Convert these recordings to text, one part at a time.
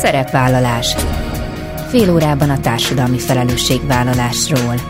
Szerepvállalás. Fél órában a társadalmi felelősségvállalásról.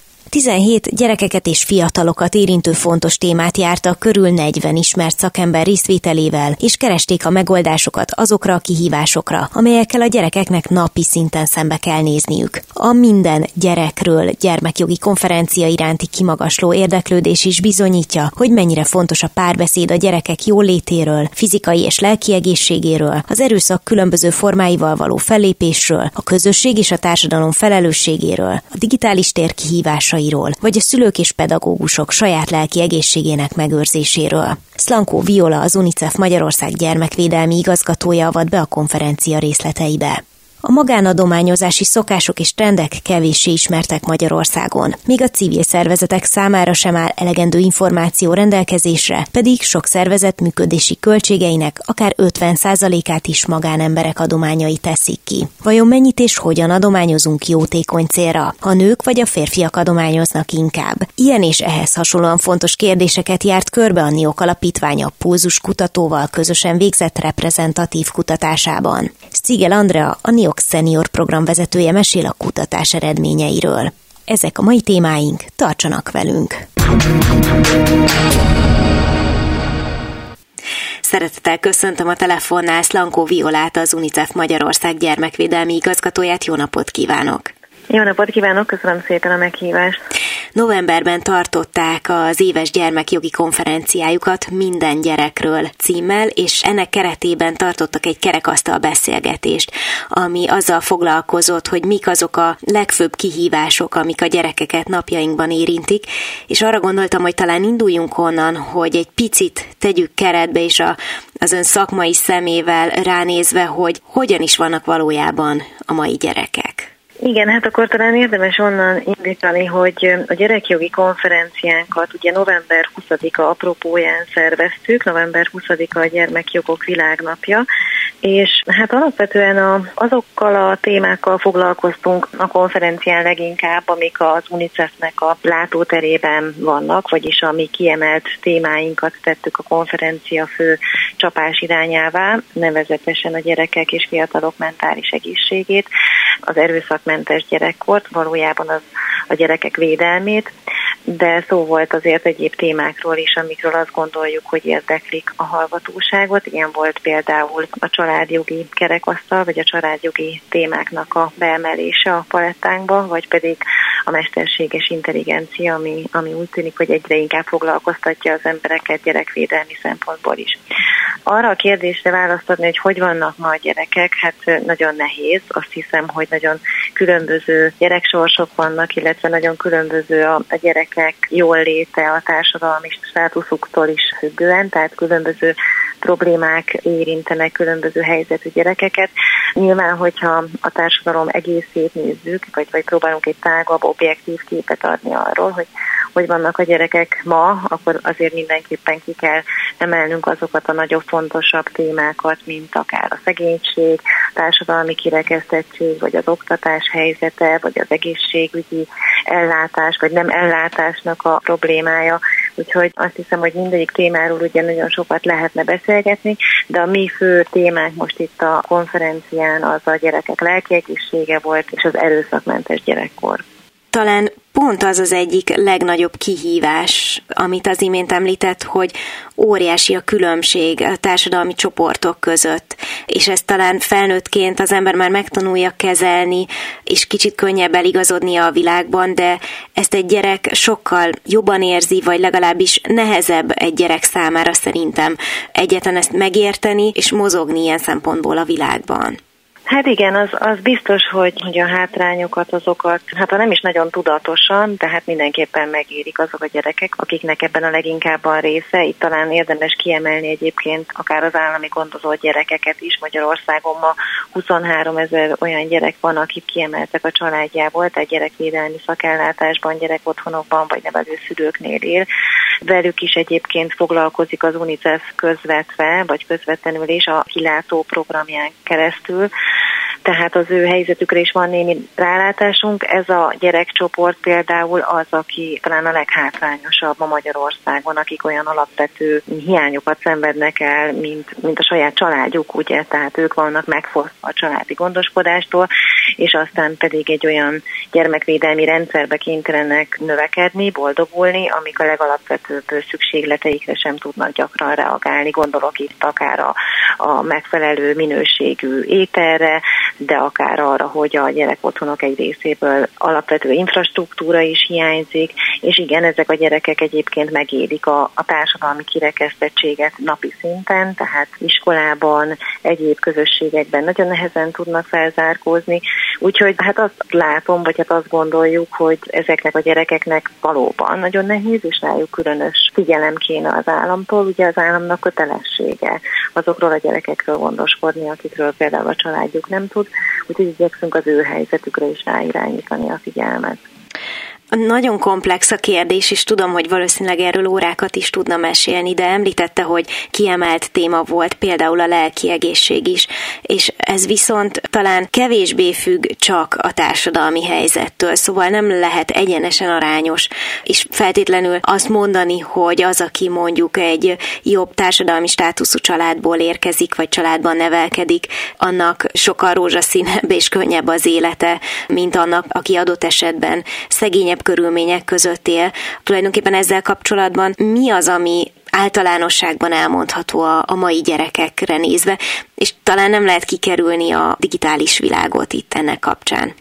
17 gyerekeket és fiatalokat érintő fontos témát jártak körül 40 ismert szakember részvételével, és keresték a megoldásokat azokra a kihívásokra, amelyekkel a gyerekeknek napi szinten szembe kell nézniük. A minden gyerekről gyermekjogi konferencia iránti kimagasló érdeklődés is bizonyítja, hogy mennyire fontos a párbeszéd a gyerekek jólétéről, fizikai és lelki egészségéről, az erőszak különböző formáival való fellépésről, a közösség és a társadalom felelősségéről, a digitális tér kihívásai hatásairól, vagy a szülők és pedagógusok saját lelki egészségének megőrzéséről. Szlankó Viola, az UNICEF Magyarország gyermekvédelmi igazgatója avat be a konferencia részleteibe. A magánadományozási szokások és trendek kevéssé ismertek Magyarországon, míg a civil szervezetek számára sem áll elegendő információ rendelkezésre, pedig sok szervezet működési költségeinek akár 50%-át is magánemberek adományai teszik ki. Vajon mennyit és hogyan adományozunk jótékony célra? A nők vagy a férfiak adományoznak inkább? Ilyen és ehhez hasonlóan fontos kérdéseket járt körbe a NIOK alapítványa Pulzus kutatóval közösen végzett reprezentatív kutatásában. Szigel Andrea, a NIOK Senior program vezetője mesél a kutatás eredményeiről. Ezek a mai témáink, tartsanak velünk! Szeretettel köszöntöm a telefonnál Szlankó Violát, az UNICEF Magyarország gyermekvédelmi igazgatóját. Jó napot kívánok! Jó napot kívánok, köszönöm szépen a meghívást. Novemberben tartották az éves gyermekjogi konferenciájukat minden gyerekről címmel, és ennek keretében tartottak egy kerekasztal beszélgetést, ami azzal foglalkozott, hogy mik azok a legfőbb kihívások, amik a gyerekeket napjainkban érintik, és arra gondoltam, hogy talán induljunk onnan, hogy egy picit tegyük keretbe, és a, az ön szakmai szemével ránézve, hogy hogyan is vannak valójában a mai gyerekek. Igen, hát akkor talán érdemes onnan indítani, hogy a gyerekjogi konferenciánkat ugye november 20-a apropóján szerveztük, november 20-a a gyermekjogok világnapja, és hát alapvetően a, azokkal a témákkal foglalkoztunk a konferencián leginkább, amik az UNICEF-nek a látóterében vannak, vagyis a mi kiemelt témáinkat tettük a konferencia fő csapás irányává, nevezetesen a gyerekek és fiatalok mentális egészségét, az erőszakmentes gyerekkort, valójában az a gyerekek védelmét, de szó volt azért egyéb témákról is, amikről azt gondoljuk, hogy érdeklik a hallgatóságot. Ilyen volt például a családjogi kerekasztal, vagy a családjogi témáknak a beemelése a palettánkba, vagy pedig a mesterséges intelligencia, ami, ami úgy tűnik, hogy egyre inkább foglalkoztatja az embereket gyerekvédelmi szempontból is. Arra a kérdésre választ hogy hogy vannak ma a gyerekek, hát nagyon nehéz. Azt hiszem, hogy nagyon különböző gyereksorsok vannak, illetve nagyon különböző a, a gyerekek jól léte a társadalmi státuszuktól is függően, tehát különböző problémák érintenek különböző helyzetű gyerekeket. Nyilván, hogyha a társadalom egészét nézzük, vagy, vagy próbálunk egy tágabb, objektív képet adni arról, hogy hogy vannak a gyerekek ma, akkor azért mindenképpen ki kell emelnünk azokat a nagyobb fontosabb témákat, mint akár a szegénység, társadalmi kirekesztettség, vagy az oktatás helyzete, vagy az egészségügyi ellátás, vagy nem ellátásnak a problémája. Úgyhogy azt hiszem, hogy mindegyik témáról ugye nagyon sokat lehetne beszélgetni, de a mi fő témánk most itt a konferencián az a gyerekek lelki egészsége volt, és az erőszakmentes gyerekkor. Talán pont az az egyik legnagyobb kihívás, amit az imént említett, hogy óriási a különbség a társadalmi csoportok között, és ezt talán felnőttként az ember már megtanulja kezelni, és kicsit könnyebb eligazodni a világban, de ezt egy gyerek sokkal jobban érzi, vagy legalábbis nehezebb egy gyerek számára szerintem egyetlen ezt megérteni, és mozogni ilyen szempontból a világban. Hát igen, az, az biztos, hogy, hogy a hátrányokat, azokat, hát ha nem is nagyon tudatosan, de hát mindenképpen megérik azok a gyerekek, akiknek ebben a leginkább van része. Itt talán érdemes kiemelni egyébként akár az állami gondozott gyerekeket is Magyarországon ma 23 ezer olyan gyerek van, akik kiemeltek a családjából, tehát gyerekvédelmi szakellátásban, gyerekotthonokban vagy nevelőszülőknél él. Velük is egyébként foglalkozik az UNICEF közvetve, vagy közvetlenül is a kilátó programján keresztül tehát az ő helyzetükre is van némi rálátásunk. Ez a gyerekcsoport például az, aki talán a leghátrányosabb ma Magyarországon, akik olyan alapvető hiányokat szenvednek el, mint, mint a saját családjuk, ugye, tehát ők vannak megfosztva a családi gondoskodástól, és aztán pedig egy olyan gyermekvédelmi rendszerbe kénytelenek növekedni, boldogulni, amik a legalapvetőbb szükségleteikre sem tudnak gyakran reagálni. Gondolok itt akár a, a megfelelő minőségű ételre, de akár arra, hogy a gyerekotthonok egy részéből alapvető infrastruktúra is hiányzik, és igen, ezek a gyerekek egyébként megélik a, a társadalmi kirekesztettséget napi szinten, tehát iskolában, egyéb közösségekben nagyon nehezen tudnak felzárkózni, úgyhogy hát azt látom, vagy hát azt gondoljuk, hogy ezeknek a gyerekeknek valóban nagyon nehéz, és rájuk különös figyelem kéne az államtól, ugye az államnak kötelessége azokról a gyerekekről gondoskodni, akikről például a családjuk nem tud, úgyhogy igyekszünk az ő helyzetükre is ráirányítani a figyelmet. Nagyon komplex a kérdés, és tudom, hogy valószínűleg erről órákat is tudna mesélni, de említette, hogy kiemelt téma volt például a lelki egészség is, és ez viszont talán kevésbé függ csak a társadalmi helyzettől, szóval nem lehet egyenesen arányos, és feltétlenül azt mondani, hogy az, aki mondjuk egy jobb társadalmi státuszú családból érkezik, vagy családban nevelkedik, annak sokkal rózsaszínebb és könnyebb az élete, mint annak, aki adott esetben szegényebb nehezebb körülmények között él. Tulajdonképpen ezzel kapcsolatban mi az, ami általánosságban elmondható a, a mai gyerekekre nézve, és talán nem lehet kikerülni a digitális világot itt ennek kapcsán.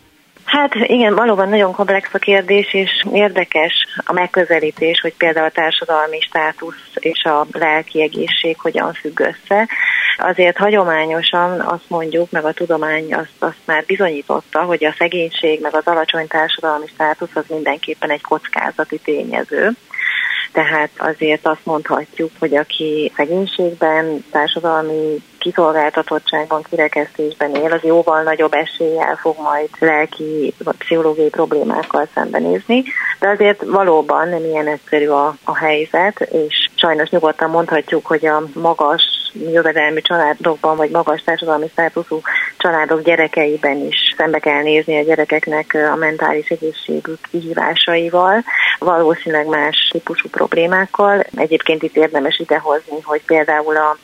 Hát igen, valóban nagyon komplex a kérdés, és érdekes a megközelítés, hogy például a társadalmi státusz és a lelki egészség hogyan függ össze. Azért hagyományosan azt mondjuk, meg a tudomány azt, azt már bizonyította, hogy a szegénység, meg az alacsony társadalmi státusz az mindenképpen egy kockázati tényező tehát azért azt mondhatjuk, hogy aki szegénységben, társadalmi kiszolgáltatottságban, kirekesztésben él, az jóval nagyobb eséllyel fog majd lelki pszichológiai problémákkal szembenézni, de azért valóban nem ilyen egyszerű a, a helyzet, és sajnos nyugodtan mondhatjuk, hogy a magas jövedelmi családokban, vagy magas társadalmi státuszú családok gyerekeiben is szembe kell nézni a gyerekeknek a mentális egészségük kihívásaival, valószínűleg más típusú problémákkal. Egyébként itt érdemes idehozni, hogy például a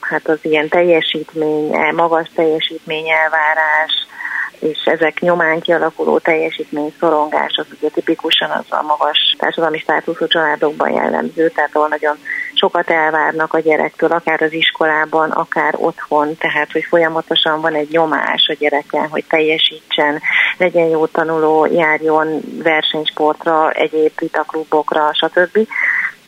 hát az ilyen teljesítmény, magas teljesítmény elvárás, és ezek nyomán kialakuló teljesítmény szorongás, az ugye tipikusan az a magas társadalmi státuszú családokban jellemző, tehát ahol nagyon sokat elvárnak a gyerektől, akár az iskolában, akár otthon, tehát hogy folyamatosan van egy nyomás a gyereken, hogy teljesítsen, legyen jó tanuló, járjon versenysportra, egyéb vitaklubokra, stb.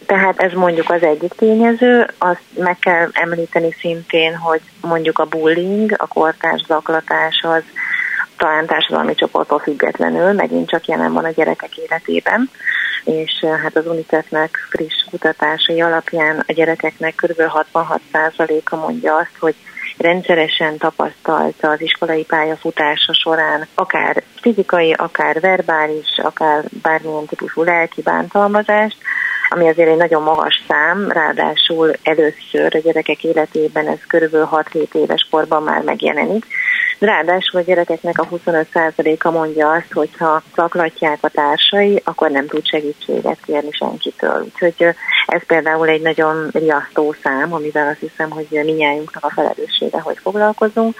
Tehát ez mondjuk az egyik tényező, azt meg kell említeni szintén, hogy mondjuk a bullying, a kortárs zaklatás az talán társadalmi csoporttól függetlenül megint csak jelen van a gyerekek életében, és eh, hát az UNICEF-nek friss kutatásai alapján a gyerekeknek kb. 66%-a mondja azt, hogy rendszeresen tapasztalta az iskolai pályafutása során akár fizikai, akár verbális, akár bármilyen típusú lelki bántalmazást, ami azért egy nagyon magas szám, ráadásul először a gyerekek életében ez körülbelül 6-7 éves korban már megjelenik. Ráadásul a gyerekeknek a 25%-a mondja azt, hogy ha szaklatják a társai, akkor nem tud segítséget kérni senkitől. Úgyhogy ez például egy nagyon riasztó szám, amivel azt hiszem, hogy minnyájunknak a felelőssége, hogy foglalkozunk.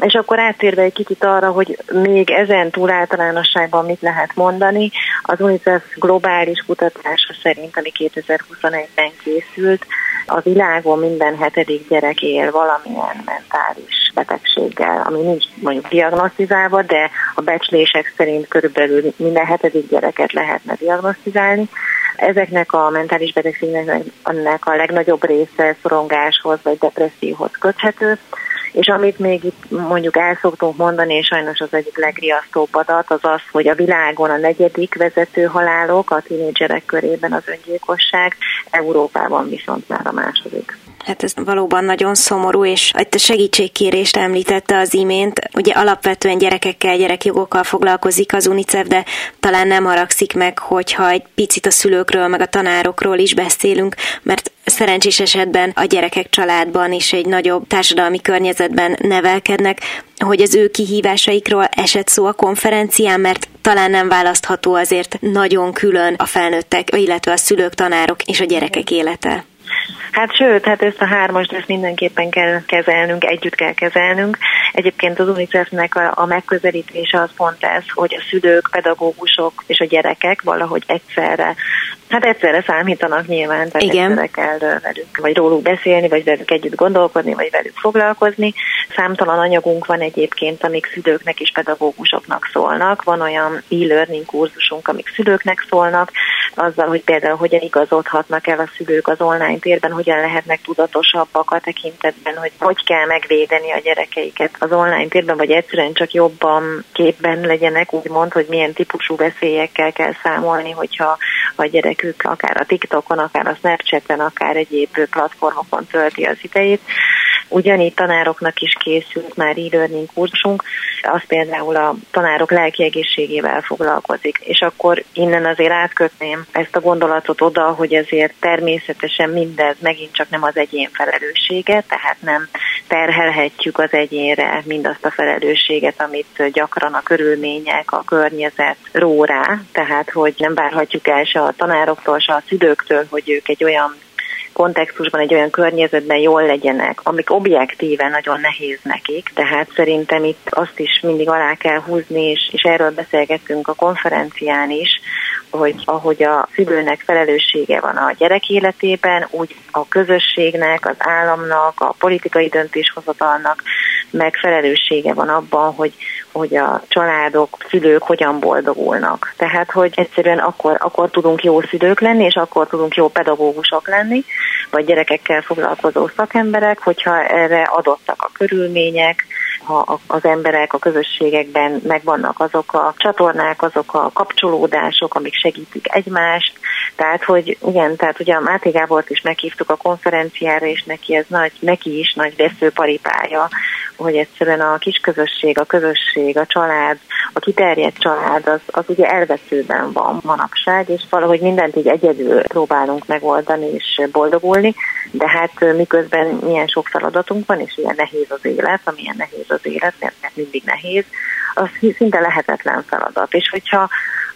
És akkor áttérve egy kicsit arra, hogy még ezen túl általánosságban mit lehet mondani, az UNICEF globális kutatása szerint, ami 2021-ben készült, a világon minden hetedik gyerek él valamilyen mentális betegséggel, ami nincs mondjuk diagnosztizálva, de a becslések szerint körülbelül minden hetedik gyereket lehetne diagnosztizálni. Ezeknek a mentális betegségnek a legnagyobb része szorongáshoz vagy depresszióhoz köthető, és amit még itt mondjuk el szoktunk mondani, és sajnos az egyik legriasztóbb adat, az az, hogy a világon a negyedik vezető halálok a tínédzserek körében az öngyilkosság, Európában viszont már a második. Hát ez valóban nagyon szomorú, és itt a segítségkérést említette az imént. Ugye alapvetően gyerekekkel, gyerekjogokkal foglalkozik az UNICEF, de talán nem haragszik meg, hogyha egy picit a szülőkről, meg a tanárokról is beszélünk, mert szerencsés esetben a gyerekek családban is egy nagyobb társadalmi környezetben nevelkednek, hogy az ő kihívásaikról esett szó a konferencián, mert talán nem választható azért nagyon külön a felnőttek, illetve a szülők, tanárok és a gyerekek élete. Hát sőt, hát ezt a hármast ezt mindenképpen kell kezelnünk, együtt kell kezelnünk. Egyébként az UNICEF-nek a, a megközelítése az pont ez, hogy a szülők, pedagógusok és a gyerekek valahogy egyszerre Hát egyszerre számítanak nyilván, tehát Igen. egyszerre kell velük, vagy róluk beszélni, vagy velük együtt gondolkodni, vagy velük foglalkozni. Számtalan anyagunk van egyébként, amik szülőknek és pedagógusoknak szólnak. Van olyan e-learning kurzusunk, amik szülőknek szólnak, azzal, hogy például hogyan igazodhatnak el a szülők az online térben, hogyan lehetnek tudatosabbak a tekintetben, hogy hogy kell megvédeni a gyerekeiket az online térben, vagy egyszerűen csak jobban képben legyenek, úgymond, hogy milyen típusú veszélyekkel kell számolni, hogyha a gyerekük akár a TikTokon, akár a Snapchaten, akár egyéb platformokon tölti az idejét. Ugyanígy tanároknak is készült már e-learning kursunk, az például a tanárok lelki egészségével foglalkozik. És akkor innen azért átkötném ezt a gondolatot oda, hogy azért természetesen mindez megint csak nem az egyén felelőssége, tehát nem terhelhetjük az egyénre mindazt a felelősséget, amit gyakran a körülmények, a környezet ró rá, tehát hogy nem várhatjuk el se a tanároktól, se a szülőktől, hogy ők egy olyan kontextusban, egy olyan környezetben jól legyenek, amik objektíve nagyon nehéz nekik, tehát szerintem itt azt is mindig alá kell húzni, és, és erről beszélgettünk a konferencián is, hogy ahogy a szülőnek felelőssége van a gyerek életében, úgy a közösségnek, az államnak, a politikai döntéshozatalnak meg felelőssége van abban, hogy, hogy a családok, szülők hogyan boldogulnak. Tehát, hogy egyszerűen akkor, akkor tudunk jó szülők lenni, és akkor tudunk jó pedagógusok lenni, vagy gyerekekkel foglalkozó szakemberek, hogyha erre adottak a körülmények, ha az emberek a közösségekben megvannak azok a csatornák, azok a kapcsolódások, amik segítik egymást. Tehát, hogy igen, tehát ugye a Máté Gábort is meghívtuk a konferenciára, és neki ez nagy, neki is nagy veszőparipája, hogy egyszerűen a kis közösség, a közösség, a család, a kiterjedt család az, az ugye elveszőben van manapság, és valahogy mindent így egyedül próbálunk megoldani és boldogulni, de hát miközben milyen sok feladatunk van, és ilyen nehéz az élet, amilyen nehéz az élet, mert mindig nehéz, az szinte lehetetlen feladat. És hogyha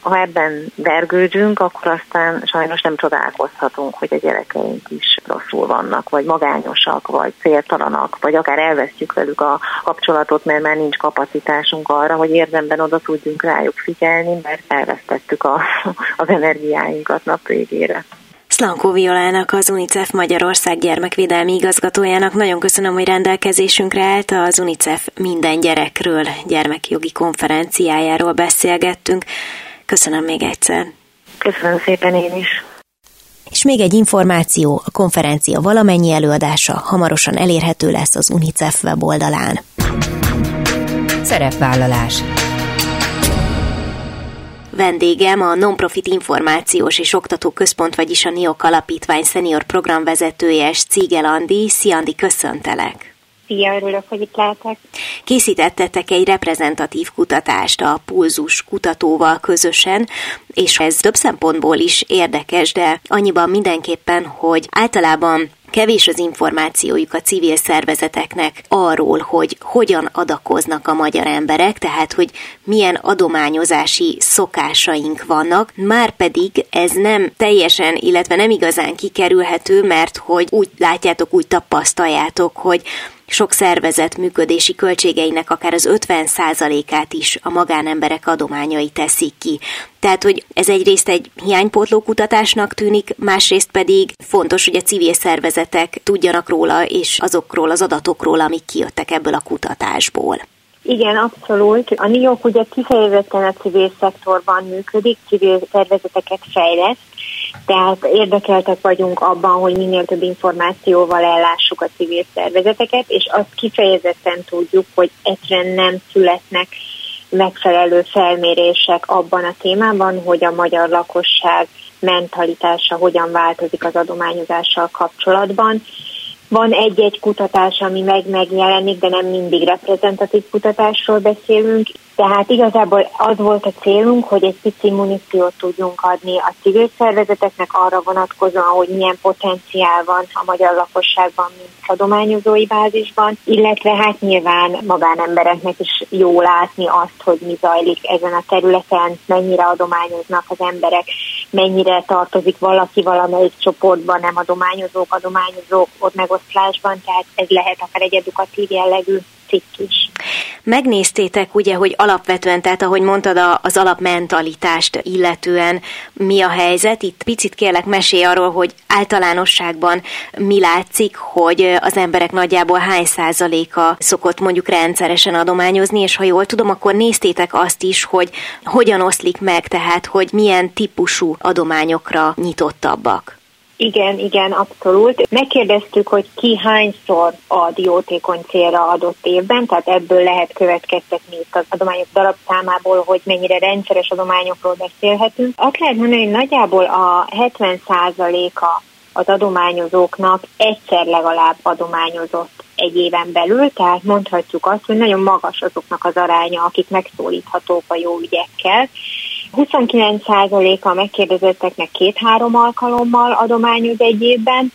ha ebben vergődünk, akkor aztán sajnos nem csodálkozhatunk, hogy a gyerekeink is rosszul vannak, vagy magányosak, vagy céltalanak, vagy akár elvesztjük velük a kapcsolatot, mert már nincs kapacitásunk arra, hogy érdemben oda tudjunk rájuk figyelni, mert elvesztettük a, az energiáinkat nap végére. Szlankó Violának, az UNICEF Magyarország gyermekvédelmi igazgatójának nagyon köszönöm, hogy rendelkezésünkre állt az UNICEF minden gyerekről gyermekjogi konferenciájáról beszélgettünk. Köszönöm még egyszer. Köszönöm szépen én is. És még egy információ, a konferencia valamennyi előadása hamarosan elérhető lesz az UNICEF weboldalán. Szerepvállalás Vendégem a Nonprofit Információs és Oktató Központ, vagyis a NIOK Alapítvány szenior programvezetője, Cígel Andi. Szia Andi, köszöntelek! Szia, örülök, hogy itt lehetek. Készítettetek egy reprezentatív kutatást a Pulzus kutatóval közösen, és ez több szempontból is érdekes, de annyiban mindenképpen, hogy általában kevés az információjuk a civil szervezeteknek arról, hogy hogyan adakoznak a magyar emberek, tehát hogy milyen adományozási szokásaink vannak, már pedig ez nem teljesen, illetve nem igazán kikerülhető, mert hogy úgy látjátok, úgy tapasztaljátok, hogy sok szervezet működési költségeinek akár az 50%-át is a magánemberek adományai teszik ki. Tehát, hogy ez egyrészt egy hiánypótló kutatásnak tűnik, másrészt pedig fontos, hogy a civil szervezetek tudjanak róla, és azokról az adatokról, amik kijöttek ebből a kutatásból. Igen, abszolút. A NIOK ugye kifejezetten a civil szektorban működik, civil szervezeteket fejleszt, tehát érdekeltek vagyunk abban, hogy minél több információval ellássuk a civil szervezeteket, és azt kifejezetten tudjuk, hogy egyszerűen nem születnek megfelelő felmérések abban a témában, hogy a magyar lakosság mentalitása hogyan változik az adományozással kapcsolatban Van egy-egy kutatás, ami meg megjelenik, de nem mindig reprezentatív kutatásról beszélünk. Tehát igazából az volt a célunk, hogy egy pici muníciót tudjunk adni a civil szervezeteknek arra vonatkozóan, hogy milyen potenciál van a magyar lakosságban, mint adományozói bázisban, illetve hát nyilván magánembereknek is jó látni azt, hogy mi zajlik ezen a területen, mennyire adományoznak az emberek, mennyire tartozik valaki valamelyik csoportban, nem adományozók, adományozók ott megosztásban, tehát ez lehet akár egy edukatív jellegű cikk is. Megnéztétek ugye, hogy alapvetően, tehát ahogy mondtad, az alapmentalitást illetően mi a helyzet. Itt picit kérlek mesélj arról, hogy általánosságban mi látszik, hogy az emberek nagyjából hány százaléka szokott mondjuk rendszeresen adományozni, és ha jól tudom, akkor néztétek azt is, hogy hogyan oszlik meg, tehát hogy milyen típusú adományokra nyitottabbak. Igen, igen, abszolút. Megkérdeztük, hogy ki hányszor ad jótékony célra adott évben, tehát ebből lehet következtetni itt az adományok darabszámából, hogy mennyire rendszeres adományokról beszélhetünk. Azt lehet mondani, hogy nagyjából a 70%-a az adományozóknak egyszer legalább adományozott egy éven belül, tehát mondhatjuk azt, hogy nagyon magas azoknak az aránya, akik megszólíthatók a jó ügyekkel. 29%-a megkérdezetteknek két-három alkalommal adományoz egy évben,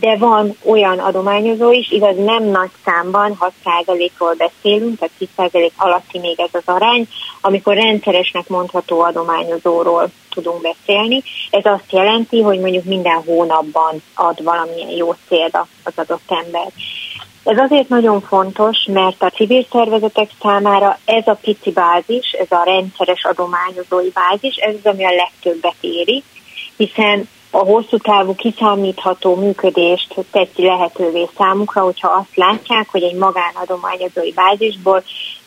de van olyan adományozó is, igaz nem nagy számban, 6%-ról beszélünk, tehát 10% alatti még ez az arány, amikor rendszeresnek mondható adományozóról tudunk beszélni. Ez azt jelenti, hogy mondjuk minden hónapban ad valamilyen jó célra az adott ember. Ez azért nagyon fontos, mert a civil szervezetek számára ez a pici bázis, ez a rendszeres adományozói bázis, ez az, ami a legtöbbet éri, hiszen a hosszú távú kiszámítható működést teszi lehetővé számukra, hogyha azt látják, hogy egy magánadományozói bázisból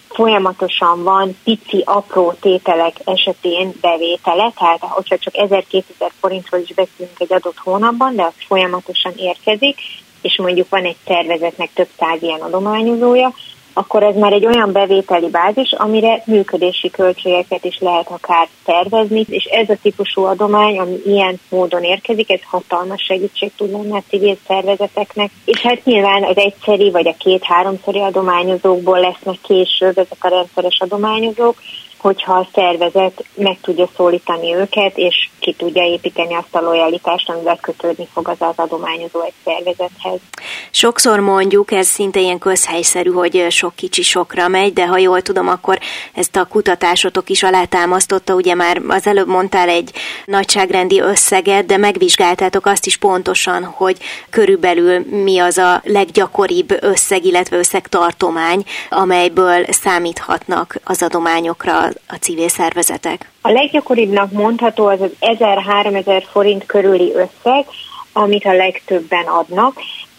folyamatosan van pici, apró tételek esetén bevétele, tehát hogyha csak 1000-2000 forintról is beszélünk egy adott hónapban, de az folyamatosan érkezik, és mondjuk van egy szervezetnek több száz ilyen adományozója, akkor ez már egy olyan bevételi bázis, amire működési költségeket is lehet akár tervezni, és ez a típusú adomány, ami ilyen módon érkezik, ez hatalmas segítség tud lenni a civil szervezeteknek, és hát nyilván az egyszeri vagy a két-háromszori adományozókból lesznek később ezek a rendszeres adományozók, hogyha a szervezet meg tudja szólítani őket, és ki tudja építeni azt a lojalitást, amivel kötődni fog az az adományozó egy szervezethez. Sokszor mondjuk, ez szinte ilyen közhelyszerű, hogy sok kicsi sokra megy, de ha jól tudom, akkor ezt a kutatásotok is alátámasztotta, ugye már az előbb mondtál egy nagyságrendi összeget, de megvizsgáltátok azt is pontosan, hogy körülbelül mi az a leggyakoribb összeg, illetve összegtartomány, amelyből számíthatnak az adományokra a civil szervezetek? A leggyakoribbnak mondható az az 1000-3000 forint körüli összeg, amit a legtöbben adnak,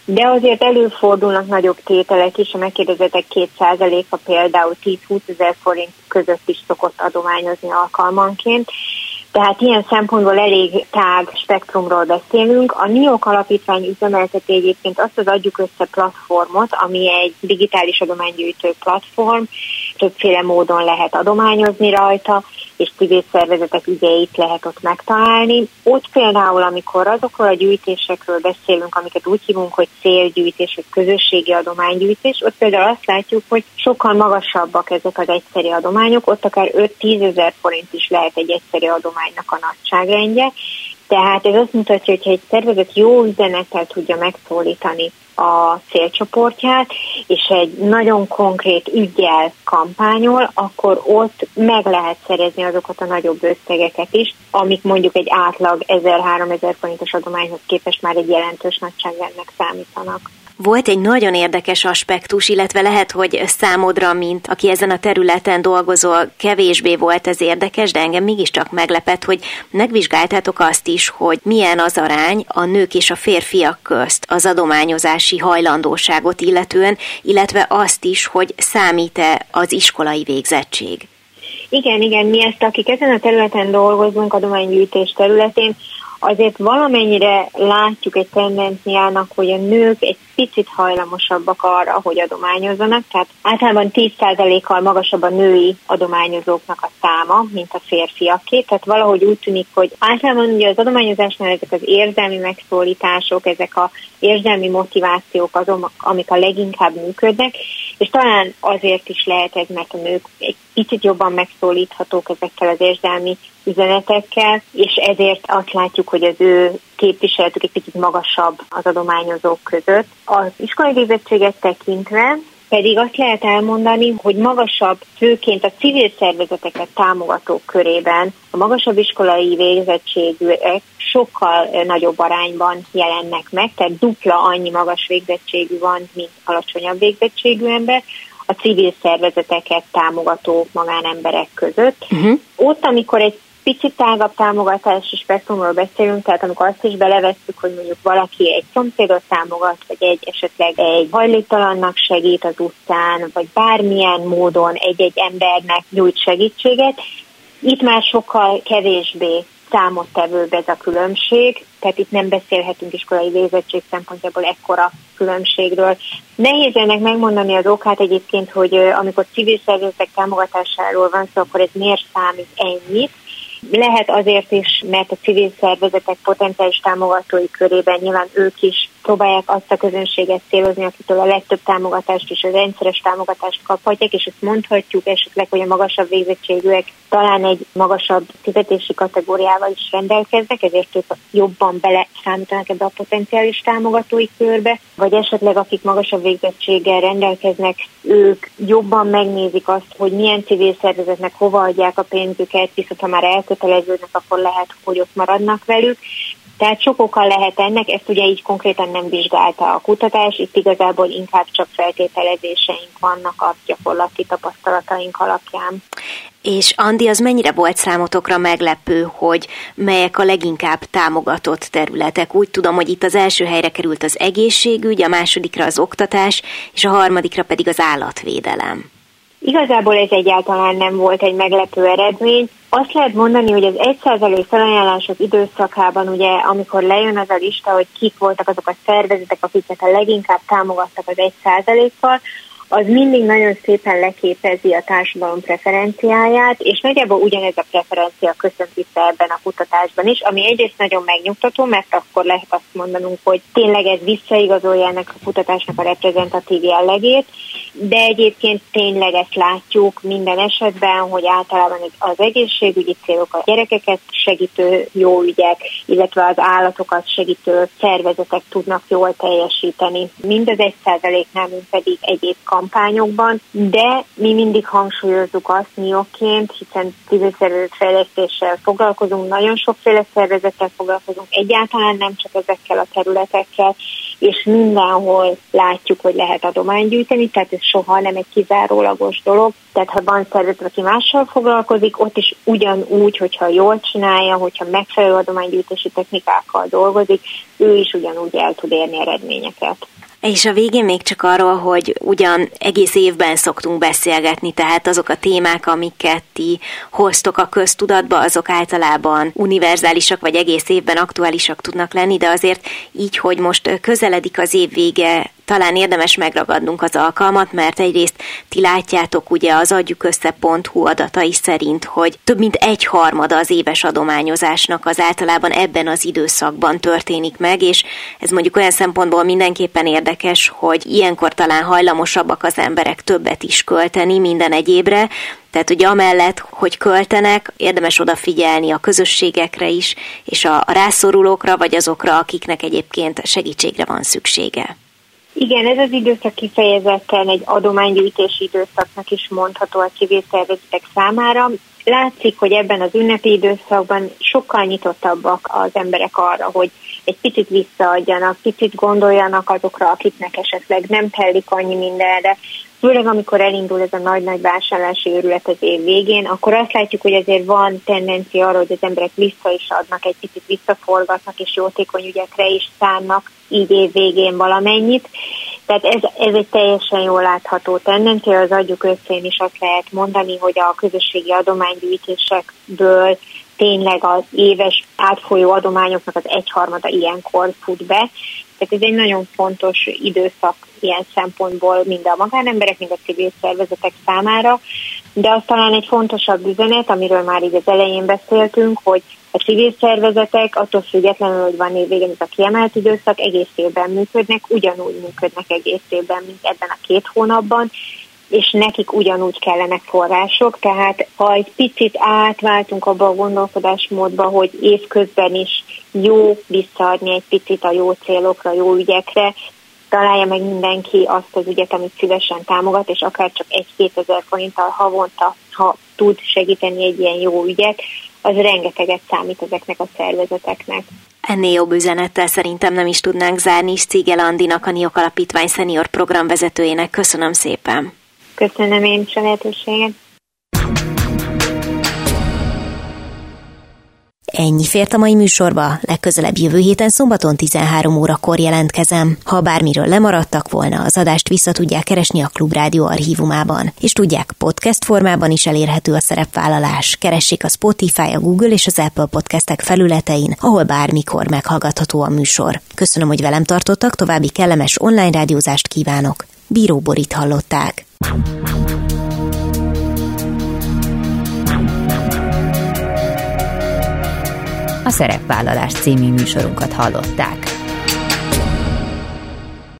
de azért előfordulnak nagyobb tételek is, a megkérdezetek 2%-a például 10-20 ezer forint között is szokott adományozni alkalmanként, tehát ilyen szempontból elég tág spektrumról beszélünk. A NIOK alapítvány üzemelteti egyébként azt az adjuk össze platformot, ami egy digitális adománygyűjtő platform, többféle módon lehet adományozni rajta, és civil szervezetek ügyeit lehet ott megtalálni. Ott például, amikor azokról a gyűjtésekről beszélünk, amiket úgy hívunk, hogy célgyűjtés, vagy közösségi adománygyűjtés, ott például azt látjuk, hogy sokkal magasabbak ezek az egyszeri adományok, ott akár 5-10 ezer forint is lehet egy egyszeri adománynak a nagyságrendje, tehát ez azt mutatja, hogy egy szervezet jó üzenettel tudja megszólítani a célcsoportját, és egy nagyon konkrét ügyel kampányol, akkor ott meg lehet szerezni azokat a nagyobb összegeket is, amik mondjuk egy átlag 1000-3000 forintos adományhoz képest már egy jelentős nagyságrendnek számítanak. Volt egy nagyon érdekes aspektus, illetve lehet, hogy számodra, mint aki ezen a területen dolgozol, kevésbé volt ez érdekes, de engem mégiscsak meglepett, hogy megvizsgáltátok azt is, hogy milyen az arány a nők és a férfiak közt az adományozási hajlandóságot illetően, illetve azt is, hogy számít-e az iskolai végzettség. Igen, igen, mi ezt, akik ezen a területen dolgozunk, adománygyűjtés területén, azért valamennyire látjuk egy tendenciának, hogy a nők egy picit hajlamosabbak arra, hogy adományozzanak, tehát általában 10%-kal magasabb a női adományozóknak a száma, mint a férfiaké, tehát valahogy úgy tűnik, hogy általában ugye az adományozásnál ezek az érzelmi megszólítások, ezek a érzelmi motivációk azok, amik a leginkább működnek, és talán azért is lehet ez, mert a nők egy picit jobban megszólíthatók ezekkel az érzelmi üzenetekkel, és ezért azt látjuk, hogy az ő képviseletük egy picit magasabb az adományozók között. Az iskolai végzettséget tekintve pedig azt lehet elmondani, hogy magasabb, főként a civil szervezeteket támogatók körében a magasabb iskolai végzettségűek sokkal nagyobb arányban jelennek meg, tehát dupla annyi magas végzettségű van, mint alacsonyabb végzettségű ember, a civil szervezeteket támogató magánemberek között. Uh-huh. Ott, amikor egy picit tágabb támogatási spektrumról beszélünk, tehát amikor azt is belevesszük, hogy mondjuk valaki egy szomszédot támogat, vagy egy esetleg egy hajléktalannak segít az utcán, vagy bármilyen módon egy-egy embernek nyújt segítséget, itt már sokkal kevésbé számottevőbb ez a különbség, tehát itt nem beszélhetünk iskolai végzettség szempontjából ekkora különbségről. Nehéz ennek megmondani az okát egyébként, hogy amikor civil szervezetek támogatásáról van szó, akkor ez miért számít ennyit. Lehet azért is, mert a civil szervezetek potenciális támogatói körében nyilván ők is próbálják azt a közönséget célozni, akitől a legtöbb támogatást és a rendszeres támogatást kaphatják, és ezt mondhatjuk esetleg, hogy a magasabb végzettségűek talán egy magasabb fizetési kategóriával is rendelkeznek, ezért ők jobban bele számítanak ebbe a potenciális támogatói körbe, vagy esetleg akik magasabb végzettséggel rendelkeznek, ők jobban megnézik azt, hogy milyen civil szervezetnek hova adják a pénzüket, viszont ha már elköteleződnek, akkor lehet, hogy ott maradnak velük. Tehát sok oka lehet ennek, ezt ugye így konkrétan nem vizsgálta a kutatás, itt igazából inkább csak feltételezéseink vannak a gyakorlati tapasztalataink alapján. És Andi, az mennyire volt számotokra meglepő, hogy melyek a leginkább támogatott területek? Úgy tudom, hogy itt az első helyre került az egészségügy, a másodikra az oktatás, és a harmadikra pedig az állatvédelem. Igazából ez egyáltalán nem volt egy meglepő eredmény. Azt lehet mondani, hogy az 1% felajánlások időszakában, ugye, amikor lejön az a lista, hogy kik voltak azok a szervezetek, akiket a leginkább támogattak az 1%-kal, az mindig nagyon szépen leképezi a társadalom preferenciáját, és nagyjából ugyanez a preferencia köszönt vissza ebben a kutatásban is, ami egyrészt nagyon megnyugtató, mert akkor lehet azt mondanunk, hogy tényleg ez visszaigazolja ennek a kutatásnak a reprezentatív jellegét, de egyébként tényleg ezt látjuk minden esetben, hogy általában az egészségügyi célok, a gyerekeket segítő jó ügyek, illetve az állatokat segítő szervezetek tudnak jól teljesíteni. Mind az egy százaléknál, mint pedig egyéb kampányokban, de mi mindig hangsúlyozzuk azt mióként, hiszen civil fejlesztéssel foglalkozunk, nagyon sokféle szervezettel foglalkozunk, egyáltalán nem csak ezekkel a területekkel, és mindenhol látjuk, hogy lehet adományt gyűjteni, tehát ez soha nem egy kizárólagos dolog. Tehát ha van szervezet, aki mással foglalkozik, ott is ugyanúgy, hogyha jól csinálja, hogyha megfelelő adománygyűjtési technikákkal dolgozik, ő is ugyanúgy el tud érni eredményeket. És a végén még csak arról, hogy ugyan egész évben szoktunk beszélgetni, tehát azok a témák, amiket ti hoztok a köztudatba, azok általában univerzálisak, vagy egész évben aktuálisak tudnak lenni, de azért így, hogy most közeledik az év vége, talán érdemes megragadnunk az alkalmat, mert egyrészt ti látjátok ugye az adjuk össze.hu adatai szerint, hogy több mint egy harmada az éves adományozásnak az általában ebben az időszakban történik meg, és ez mondjuk olyan szempontból mindenképpen érdekes, hogy ilyenkor talán hajlamosabbak az emberek többet is költeni minden egyébre, tehát ugye amellett, hogy költenek, érdemes odafigyelni a közösségekre is, és a rászorulókra, vagy azokra, akiknek egyébként segítségre van szüksége. Igen, ez az időszak kifejezetten egy adománygyűjtési időszaknak is mondható a civil szervezetek számára. Látszik, hogy ebben az ünnepi időszakban sokkal nyitottabbak az emberek arra, hogy egy picit visszaadjanak, picit gondoljanak azokra, akiknek esetleg nem telik annyi mindenre, főleg amikor elindul ez a nagy-nagy vásárlási őrület az év végén, akkor azt látjuk, hogy azért van tendencia arra, hogy az emberek vissza is adnak, egy picit visszaforgatnak, és jótékony ügyekre is szánnak így év végén valamennyit. Tehát ez, ez egy teljesen jól látható tendencia, az adjuk összén is azt lehet mondani, hogy a közösségi adománygyűjtésekből tényleg az éves átfolyó adományoknak az egyharmada ilyenkor fut be. Tehát ez egy nagyon fontos időszak ilyen szempontból mind a magánemberek, mind a civil szervezetek számára, de az talán egy fontosabb üzenet, amiről már így az elején beszéltünk, hogy a civil szervezetek attól függetlenül, hogy van évvégén ez a kiemelt időszak, egész évben működnek, ugyanúgy működnek egész évben, mint ebben a két hónapban, és nekik ugyanúgy kellenek források, tehát ha egy picit átváltunk abba a gondolkodásmódba, hogy évközben is jó visszaadni egy picit a jó célokra, jó ügyekre, találja meg mindenki azt az ügyet, amit szívesen támogat, és akár csak egy-két ezer forinttal havonta, ha tud segíteni egy ilyen jó ügyet, az rengeteget számít ezeknek a szervezeteknek. Ennél jobb üzenettel szerintem nem is tudnánk zárni, és Cigel Andinak, a NIOK Alapítvány szenior programvezetőjének köszönöm szépen. Köszönöm én is a lehetőséget. Ennyi fért a mai műsorba, legközelebb jövő héten szombaton 13 órakor jelentkezem. Ha bármiről lemaradtak volna, az adást vissza tudják keresni a Klubrádió archívumában, és tudják, podcast formában is elérhető a szerepvállalás. Keressék a Spotify, a Google és az Apple podcastek felületein, ahol bármikor meghallgatható a műsor. Köszönöm, hogy velem tartottak, további kellemes online rádiózást kívánok. Bíró Borit hallották. A Szerepvállalás című műsorunkat hallották.